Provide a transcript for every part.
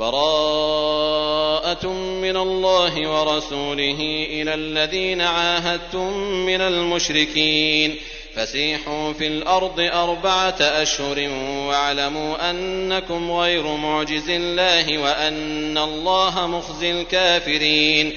بَرَاءَةٌ مِّنَ اللَّهِ وَرَسُولِهِ إِلَى الَّذِينَ عَاهَدتُّم مِّنَ الْمُشْرِكِينَ. فَسِيحُوا فِي الْأَرْضِ أَرْبَعَةَ أَشْهُرٍ وَاعْلَمُوا أَنَّكُمْ غَيْرُ مُعْجِزِي اللَّهِ وَأَنَّ اللَّهَ مُخْزِي الْكَافِرِينَ.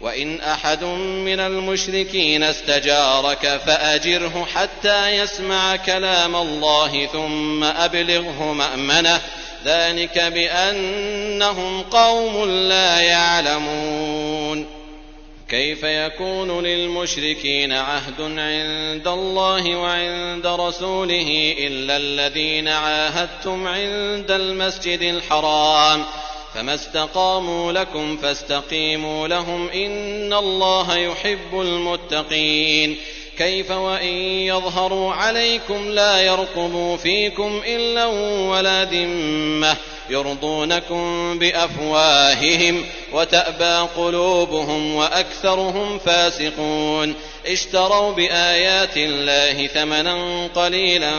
وَإِنْ أَحَدٌ مِّنَ الْمُشْرِكِينَ اسْتَجَارَكَ فَأَجِرْهُ حَتَّىٰ يَسْمَعَ كَلَامَ اللَّهِ ثُمَّ أَبْلِغْهُ مَأْمَنَهُ ۚ. ذَٰلِكَ بِأَنَّهُمْ قَوْمٌ لَّا يَعْلَمُونَ. كَيْفَ يَكُونُ لِلْمُشْرِكِينَ عَهْدٌ عِندَ اللَّهِ وَعِندَ رَسُولِهِ إِلَّا الَّذِينَ عَاهَدتُّمْ عِندَ الْمَسْجِدِ الْحَرَامِ؟ فَمَا اسْتَقَامُوا لَكُمْ فَاسْتَقِيمُوا لَهُمْ ۚ إِنَّ اللَّهَ يُحِبُّ الْمُتَّقِينَ. كَيْفَ وَإِن يَظْهَرُوا عَلَيْكُمْ لَا يَرْقُبُوا فِيكُمْ إِلًّا وَلَا ذِمَّةً يُرْضُونَكُم بِأَفْوَاهِهِمْ وَتَأْبَىٰ قُلُوبُهُمْ وَأَكْثَرُهُمْ فَاسِقُونَ. اشْتَرَوْا بِآيَاتِ اللَّهِ ثَمَنًا قَلِيلًا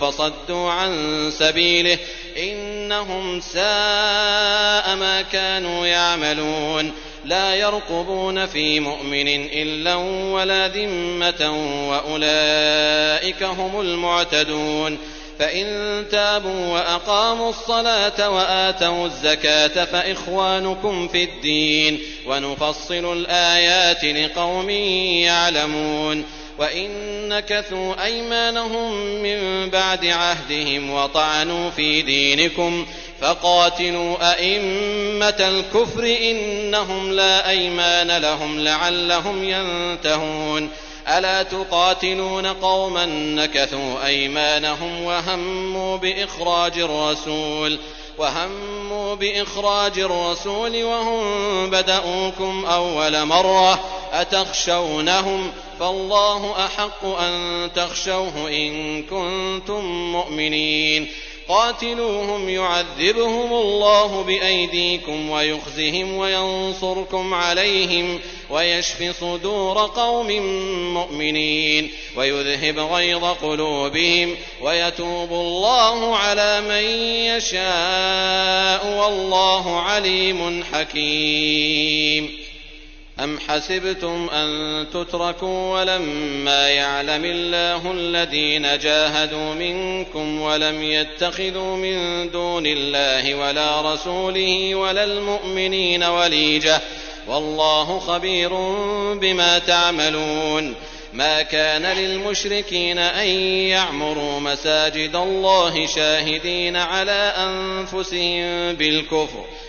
فَصَدُّوا عَن سَبِيلِهِ ۚ إِنَّهُمْ سَاءَ مَا كَانُوا يَعْمَلُونَ. لَا يَرْقُبُونَ فِي مُؤْمِنٍ إِلًّا وَلَا ذِمَّةً وَأُولَٰئِكَ هُمُ الْمُعْتَدُونَ. فَإِن تَابُوا وَأَقَامُوا الصَّلَاةَ وَآتَوُا الزَّكَاةَ فَإِخْوَانُكُمْ فِي الدِّينِ ۗ وَنُفَصِّلُ الْآيَاتِ لِقَوْمٍ يَعْلَمُونَ. وَإِن نَّكَثُوا أَيْمَانَهُم مِّن بَعْدِ عَهْدِهِمْ وَطَعَنُوا فِي دِينِكُمْ فَقَاتِلُوا أَئِمَّةَ الْكُفْرِ ۙ إِنَّهُمْ لَا أَيْمَانَ لَهُمْ لَعَلَّهُمْ يَنتَهُونَ أَلَا تُقَاتِلُونَ قَوْمًا نَّكَثُوا أَيْمَانَهُمْ وَهَمُّوا بِإِخْرَاجِ الرَّسُولِ وَهَمُّوا بِإِخْرَاجِ الرَّسُولِ وَهُم بَدَءُوكُمْ أَوَّلَ مَرَّةٍ أَتَخْشَوْنَهُمْ ۚ فَاللَّهُ أَحَقُّ أَن تَخْشَوْهُ إِن كُنتُم مُّؤْمِنِينَ. قَاتِلُوهُمْ يُعَذِّبْهُمُ اللَّهُ بِأَيْدِيكُمْ وَيُخْزِهِمْ وَيَنصُرْكُمْ عَلَيْهِمْ وَيَشْفِ صُدُورَ قَوْمٍ مُّؤْمِنِينَ. وَيُذْهِبْ غَيْظَ قُلُوبِهِمْ وَيَتُوبُ اللَّهُ عَلَىٰ مَن يَشَاءُ ۗ وَاللَّهُ عَلِيمٌ حَكِيمٌ. أَمْ حَسِبْتُمْ أَن تُتْرَكُوا وَلَمَّا يَعْلَمِ اللَّهُ الَّذِينَ جَاهَدُوا مِنكُمْ وَلَمْ يَتَّخِذُوا مِن دُونِ اللَّهِ وَلَا رَسُولِهِ وَلَا الْمُؤْمِنِينَ وَلِيجَةً ۚ وَاللَّهُ خَبِيرٌ بِمَا تَعْمَلُونَ مَا كَانَ لِلْمُشْرِكِينَ أَن يَعْمُرُوا مَسَاجِدَ اللَّهِ شَاهِدِينَ عَلَىٰ أَنفُسِهِم بِالْكُفْرِ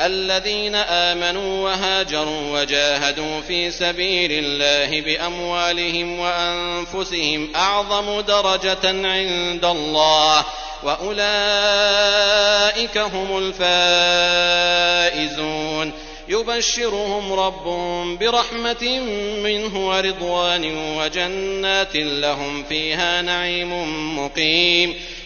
الَّذِينَ آمَنُوا وَهَاجَرُوا وَجَاهَدُوا فِي سَبِيلِ اللَّهِ بِأَمْوَالِهِمْ وَأَنفُسِهِمْ أَعْظَمُ دَرَجَةً عِندَ اللَّهِ وأولئك هم الفائزون. يبشرهم ربهم برحمة منه ورضوان وجنات لهم فيها نعيم مقيم.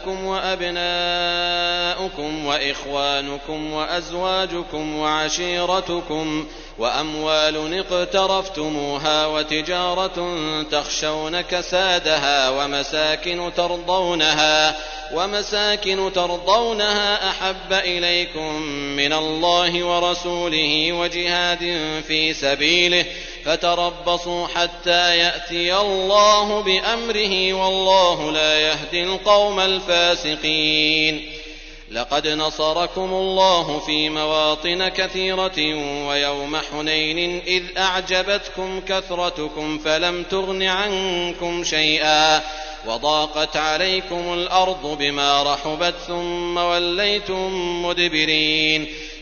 آباؤكم وأبناؤكم وإخوانكم وأزواجكم وعشيرتكم وأموال اقترفتموها وتجارة تخشون كسادها ومساكن ترضونها ومساكن ترضونها أحب إليكم من الله ورسوله وجهاد في سبيله فتربصوا حتى يأتي الله بأمره والله لا يهدي القوم الفاسقين. لقد نصركم الله في مواطن كثيرة ويوم حنين إذ أعجبتكم كثرتكم فلم تغن عنكم شيئا وضاقت عليكم الأرض بما رحبت ثم وليتم مدبرين.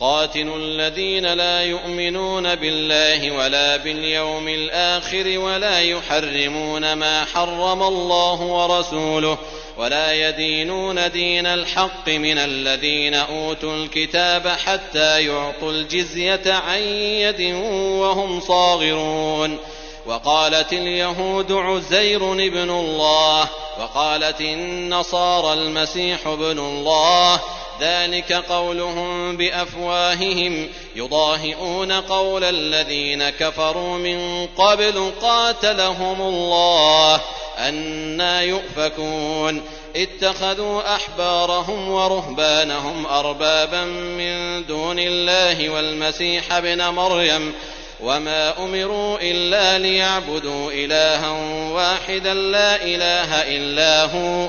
قاتلوا الذين لا يؤمنون بالله ولا باليوم الآخر ولا يحرمون ما حرم الله ورسوله ولا يدينون دين الحق من الذين أوتوا الكتاب حتى يعطوا الجزية عن يد وهم صاغرون. وقالت اليهود عزير ابن الله وقالت النصارى المسيح ابن الله ذلك قولهم بأفواههم يضاهئون قول الذين كفروا من قبل قاتلهم الله أنا يؤفكون اتخذوا أحبارهم ورهبانهم أربابا من دون الله والمسيح ابن مريم وما أمروا إلا ليعبدوا إلها واحدا لا إله إلا هو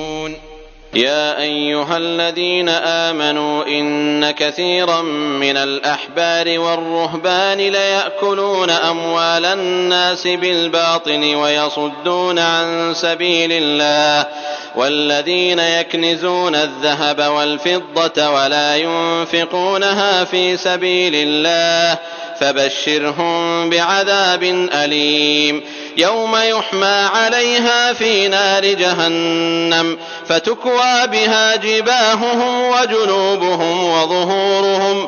يا أيها الذين آمنوا إن كثيرا من الأحبار والرهبان ليأكلون أموال الناس بالباطل ويصدون عن سبيل الله والذين يكنزون الذهب والفضة ولا ينفقونها في سبيل الله فبشرهم بعذاب أليم يوم يحمى عليها في نار جهنم فتكوى بها جباههم وجنوبهم وظهورهم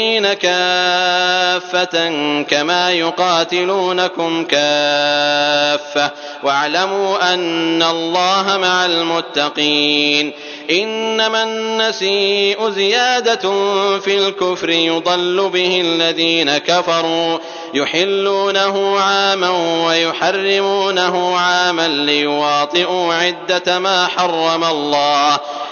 كافة كما يقاتلونكم كافة واعلموا أن الله مع المتقين إنما النسيء زيادة في الكفر يضل به الذين كفروا يحلونه عاما ويحرمونه عاما ليواطئوا عدة ما حرم الله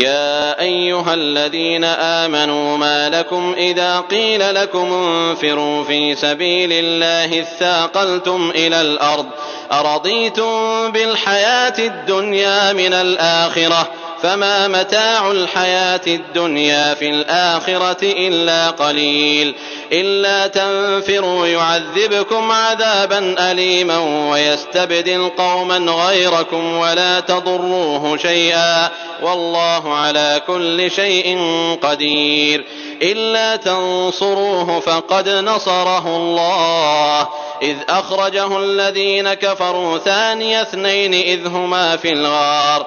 يا أيها الذين آمنوا ما لكم إذا قيل لكم انفروا في سبيل الله اثاقلتم إلى الأرض أرضيتم بالحياة الدنيا من الآخرة فما متاع الحياة الدنيا في الآخرة إلا قليل. إلا تنفروا يعذبكم عذابا أليما ويستبدل قوما غيركم ولا تضروه شيئا. والله على كل شيء قدير. إلا تنصروه فقد نصره الله. إذ أخرجه الذين كفروا ثاني اثنين إذ هما في الغار.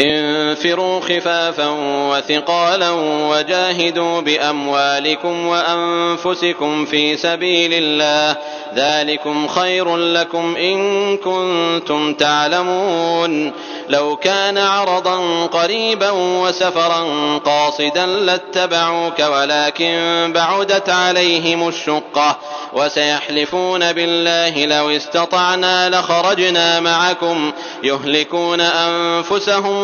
انفروا خفافا وثقالا وجاهدوا بأموالكم وأنفسكم في سبيل الله. ذلكم خير لكم إن كنتم تعلمون. لو كان عرضا قريبا وسفرا قاصدا لاتبعوك ولكن بعدت عليهم الشقة. وسيحلفون بالله لو استطعنا لخرجنا معكم. يهلكون أنفسهم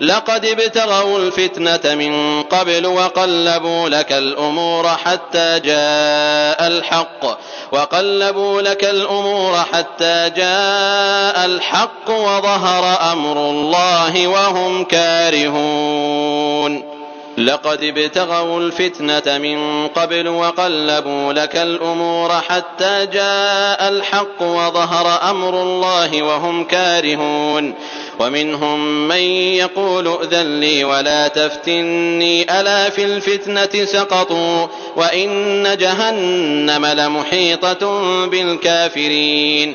لقد ابتغوا الفتنة من قبل وقلبوا لك الأمور حتى جاء الحق. وقلبوا لك الأمور حتى جاء الحق وظهر أمر الله وهم كارهون. لقد ابتغوا الفتنة من قبل وقلبوا لك الأمور حتى جاء الحق وظهر أمر الله وهم كارهون. ومنهم من يقول ائذن لي ولا تفتني ألا في الفتنة سقطوا وإن جهنم لمحيطة بالكافرين.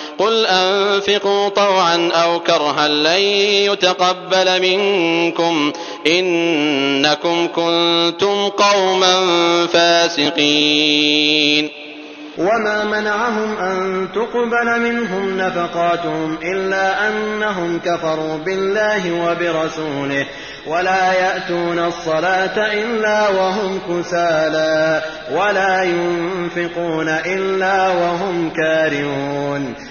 قل أنفقوا طوعا أو كرها لن يتقبل منكم إنكم كنتم قوما فاسقين وما منعهم أن تقبل منهم نفقاتهم إلا أنهم كفروا بالله وبرسوله ولا يأتون الصلاة إلا وهم كسالى ولا ينفقون إلا وهم كارهون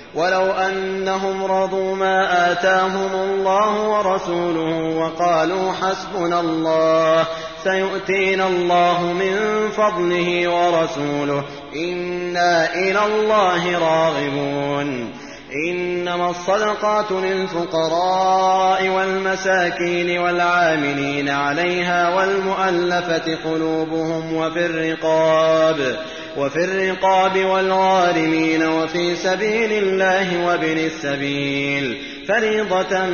ولو أنهم رضوا ما آتاهم الله ورسوله وقالوا حسبنا الله سيؤتينا الله من فضله ورسوله إنا إلى الله راغبون إنما الصدقات للفقراء والمساكين والعاملين عليها والمؤلفة قلوبهم وفي الرقاب وفي الرقاب والغارمين وفي سبيل الله وابن السبيل فريضة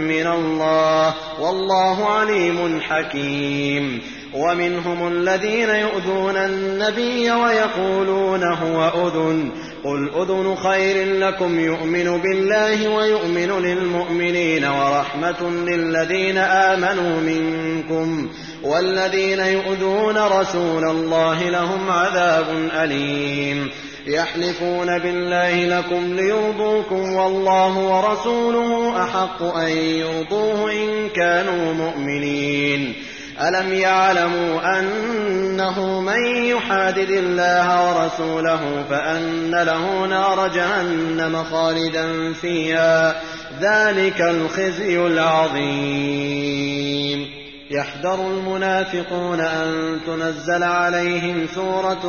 من الله والله عليم حكيم ومنهم الذين يؤذون النبي ويقولون هو أذن. قل أذن خير لكم يؤمن بالله ويؤمن للمؤمنين ورحمة للذين آمنوا منكم. والذين يؤذون رسول الله لهم عذاب أليم. يحلفون بالله لكم ليرضوكم والله ورسوله أحق أن يرضوه إن كانوا مؤمنين. ألم يعلموا أنه من يحادد الله ورسوله فأن له نار جهنم خالدا فيها ذلك الخزي العظيم. يحذر المنافقون أن تنزل عليهم سورة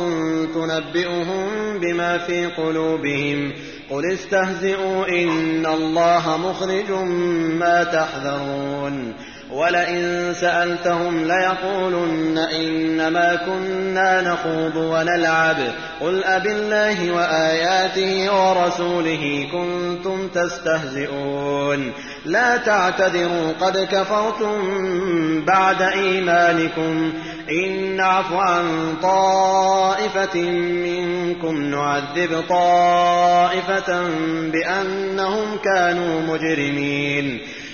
تنبئهم بما في قلوبهم. قل استهزئوا إن الله مخرج ما تحذرون. ولئن سألتهم ليقولن إنما كنا نخوض ونلعب. قل أب الله وآياته ورسوله كنتم تستهزئون. لا تعتذروا قد كفرتم بعد إيمانكم. إن نعف عن طائفة منكم نعذب طائفة بأنهم كانوا مجرمين.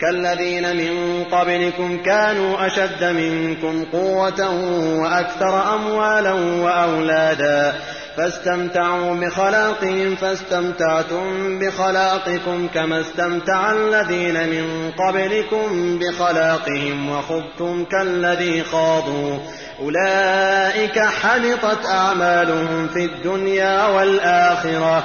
كالذين من قبلكم كانوا أشد منكم قوة وأكثر أموالا وأولادا فاستمتعوا بخلاقهم فاستمتعتم بخلاقكم كما استمتع الذين من قبلكم بخلاقهم وخذتم كالذي خاضوا أولئك حبطت أعمالهم في الدنيا والآخرة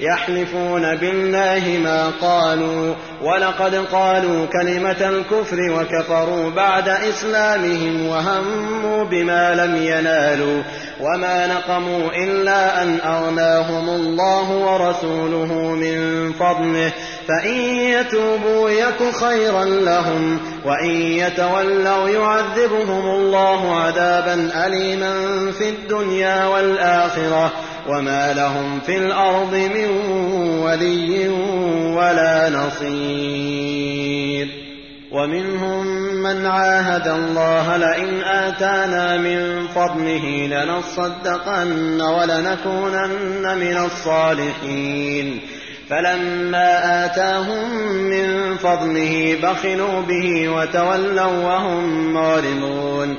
يحلفون بالله ما قالوا ولقد قالوا كلمة الكفر وكفروا بعد إسلامهم وهموا بما لم ينالوا وما نقموا إلا أن أغناهم الله ورسوله من فضله فإن يتوبوا يك خيرا لهم وإن يتولوا يعذبهم الله عذابا أليما في الدنيا والآخرة وما لهم في الأرض من ولي ولا نصير ومنهم من عاهد الله لئن آتانا من فضله لنصدقن ولنكونن من الصالحين فلما آتاهم من فضله بخلوا به وتولوا وهم معرضون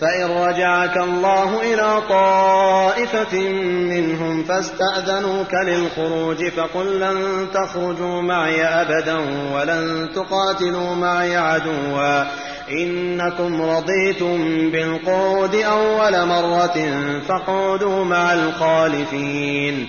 فإن رجعك الله إلى طائفة منهم فاستأذنوك للخروج فقل لن تخرجوا معي أبدا ولن تقاتلوا معي عدوا. إنكم رضيتم بالقعود أول مرة فاقعدوا مع الخالفين.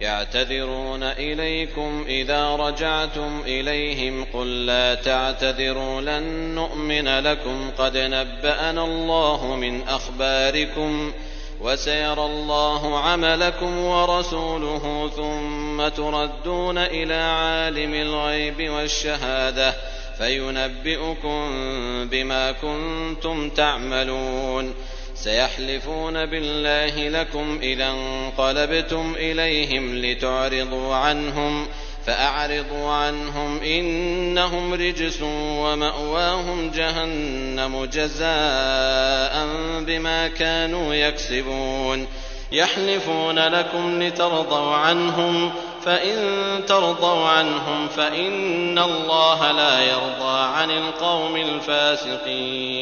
يعتذرون إليكم إذا رجعتم إليهم قل لا تعتذروا لن نؤمن لكم قد نبأنا الله من أخباركم وسيرى الله عملكم ورسوله ثم تردون إلى عالم الغيب والشهادة فينبئكم بما كنتم تعملون سيحلفون بالله لكم إذا انقلبتم إليهم لتعرضوا عنهم فأعرضوا عنهم إنهم رجس ومأواهم جهنم جزاء بما كانوا يكسبون يحلفون لكم لترضوا عنهم فإن ترضوا عنهم فإن الله لا يرضى عن القوم الفاسقين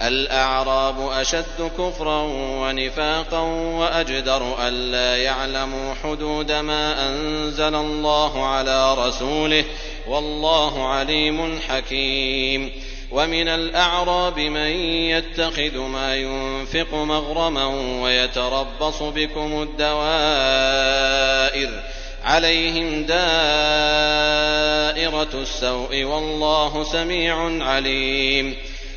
الأعراب أشد كفرا ونفاقا وأجدر ألا يعلموا حدود ما أنزل الله على رسوله والله عليم حكيم. ومن الأعراب من يتخذ ما ينفق مغرما ويتربص بكم الدوائر عليهم دائرة السوء والله سميع عليم.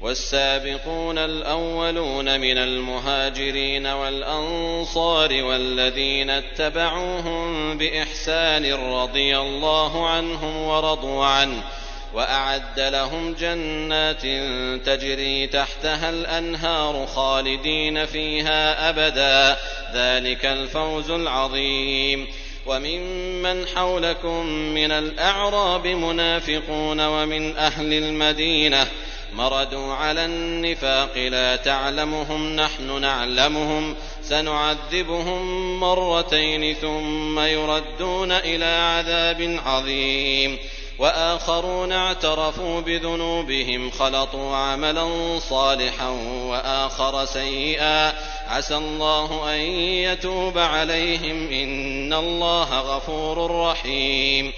والسابقون الأولون من المهاجرين والأنصار والذين اتبعوهم بإحسان رضي الله عنهم ورضوا عنه وأعد لهم جنات تجري تحتها الأنهار خالدين فيها أبدا. ذلك الفوز العظيم. وممن حولكم من الأعراب منافقون ومن أهل المدينة مردوا على النفاق لا تعلمهم نحن نعلمهم. سنعذبهم مرتين ثم يردون إلى عذاب عظيم. وآخرون اعترفوا بذنوبهم خلطوا عملا صالحا وآخر سيئا. عسى الله أن يتوب عليهم إن الله غفور رحيم.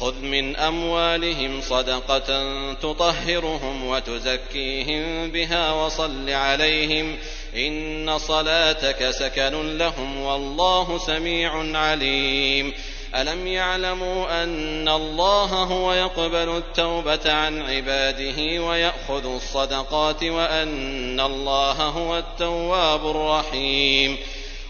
خذ من أموالهم صدقة تطهرهم وتزكيهم بها وصل عليهم إن صلاتك سكن لهم والله سميع عليم. ألم يعلموا أن الله هو يقبل التوبة عن عباده ويأخذ الصدقات وأن الله هو التواب الرحيم.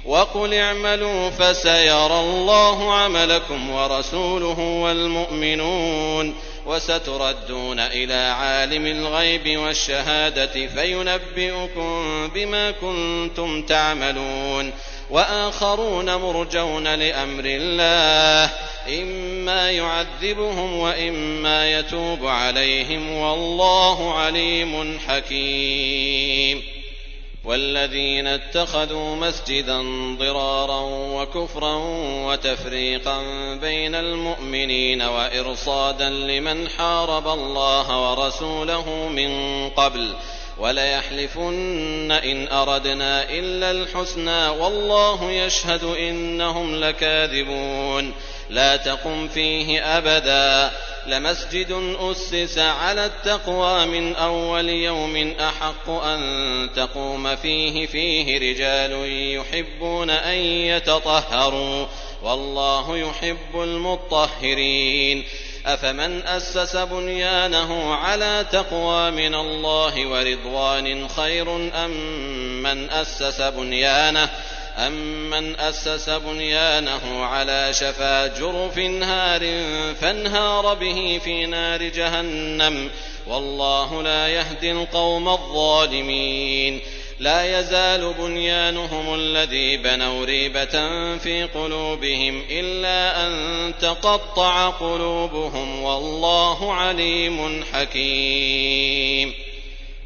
وقل اعملوا فسيرى الله عملكم ورسوله والمؤمنون وستردون إلى عالم الغيب والشهادة فينبئكم بما كنتم تعملون وآخرون مرجون لأمر الله إما يعذبهم وإما يتوب عليهم والله عليم حكيم والذين اتخذوا مسجدا ضرارا وكفرا وتفريقا بين المؤمنين وإرصادا لمن حارب الله ورسوله من قبل وليحلفن إن أردنا إلا الحسنى والله يشهد إنهم لكاذبون لا تقم فيه أبدا لمسجد أسس على التقوى من أول يوم أحق أن تقوم فيه فيه رجال يحبون أن يتطهروا والله يحب المطهرين. أفمن أسس بنيانه على تقوى من الله ورضوان خير أم من أسس بنيانه؟ أمن أسس بنيانه على شفا جرف هار فانهار به في نار جهنم والله لا يهدي القوم الظالمين لا يزال بنيانهم الذي بنوا ريبة في قلوبهم إلا أن تقطع قلوبهم والله عليم حكيم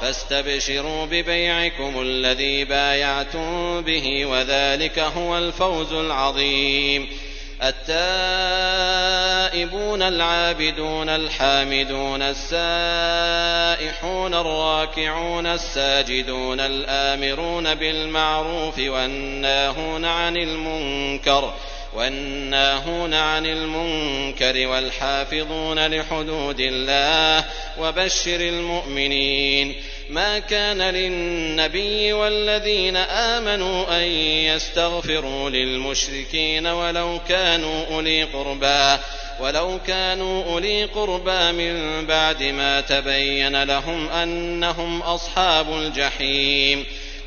فاستبشروا ببيعكم الذي بايعتم به وذلك هو الفوز العظيم. التائبون العابدون الحامدون السائحون الراكعون الساجدون الآمرون بالمعروف والناهون عن المنكر والناهون عن المنكر والحافظون لحدود الله وبشر المؤمنين. ما كان للنبي والذين آمنوا أن يستغفروا للمشركين ولو كانوا أولي قربى ولو كانوا أولي قربى من بعد ما تبين لهم أنهم أصحاب الجحيم.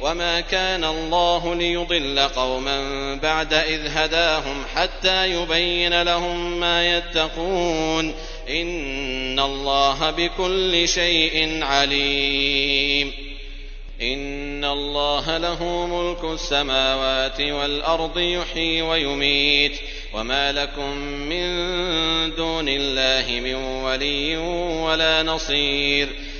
وما كان الله ليضل قوما بعد إذ هداهم حتى يبين لهم ما يتقون إن الله بكل شيء عليم إن الله له ملك السماوات والأرض يحيي ويميت وما لكم من دون الله من ولي ولا نصير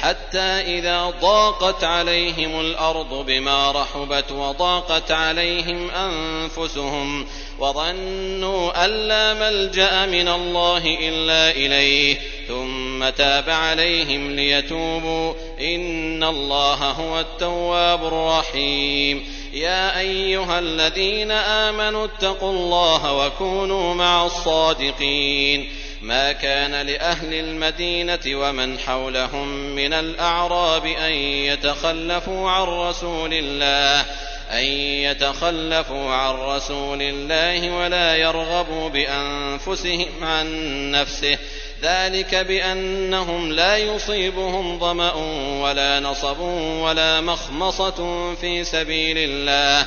حتى إذا ضاقت عليهم الأرض بما رحبت وضاقت عليهم أنفسهم وظنوا أن لا ملجأ من الله إلا إليه ثم تاب عليهم ليتوبوا. إن الله هو التواب الرحيم. يا أيها الذين آمنوا اتقوا الله وكونوا مع الصادقين. ما كان لأهل المدينة ومن حولهم من الأعراب أن يتخلفوا عن رسول الله أن يتخلفوا عن رسول الله ولا يرغبوا بأنفسهم عن نفسه. ذلك بأنهم لا يصيبهم ظمأ ولا نصب ولا مخمصة في سبيل الله.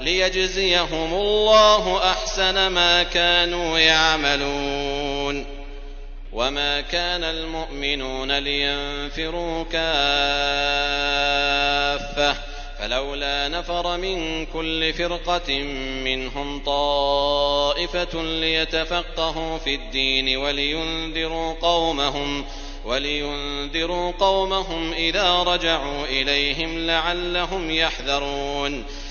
ليجزيهم الله أحسن ما كانوا يعملون وما كان المؤمنون لينفروا كافة فلولا نفر من كل فرقة منهم طائفة ليتفقهوا في الدين ولينذروا قومهم ولينذروا قومهم إذا رجعوا إليهم لعلهم يحذرون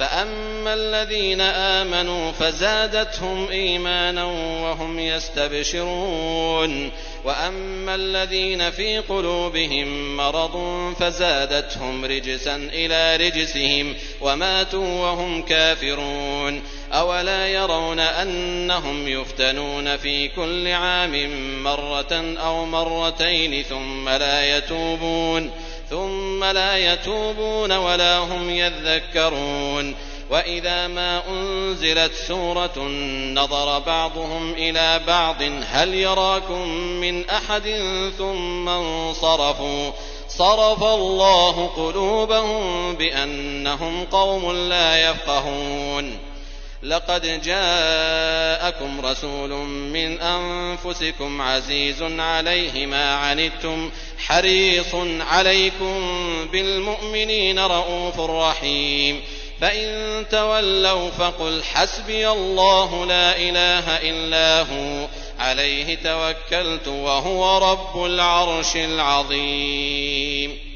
فأما الذين آمنوا فزادتهم إيمانا وهم يستبشرون وأما الذين في قلوبهم مرض فزادتهم رجسا إلى رجسهم وماتوا وهم كافرون أولا يرون أنهم يفتنون في كل عام مرة أو مرتين ثم لا يتوبون ثم لا يتوبون ولا هم يذكرون. وإذا ما أنزلت سورة نظر بعضهم إلى بعض هل يراكم من أحد ثم انصرفوا؟ صرف الله قلوبهم بأنهم قوم لا يفقهون. لقد جاءكم رسول من أنفسكم عزيز عليه ما عنتم حريص عليكم بالمؤمنين رءوف رحيم. فإن تولوا فقل حسبي الله لا إله إلا هو عليه توكلت وهو رب العرش العظيم.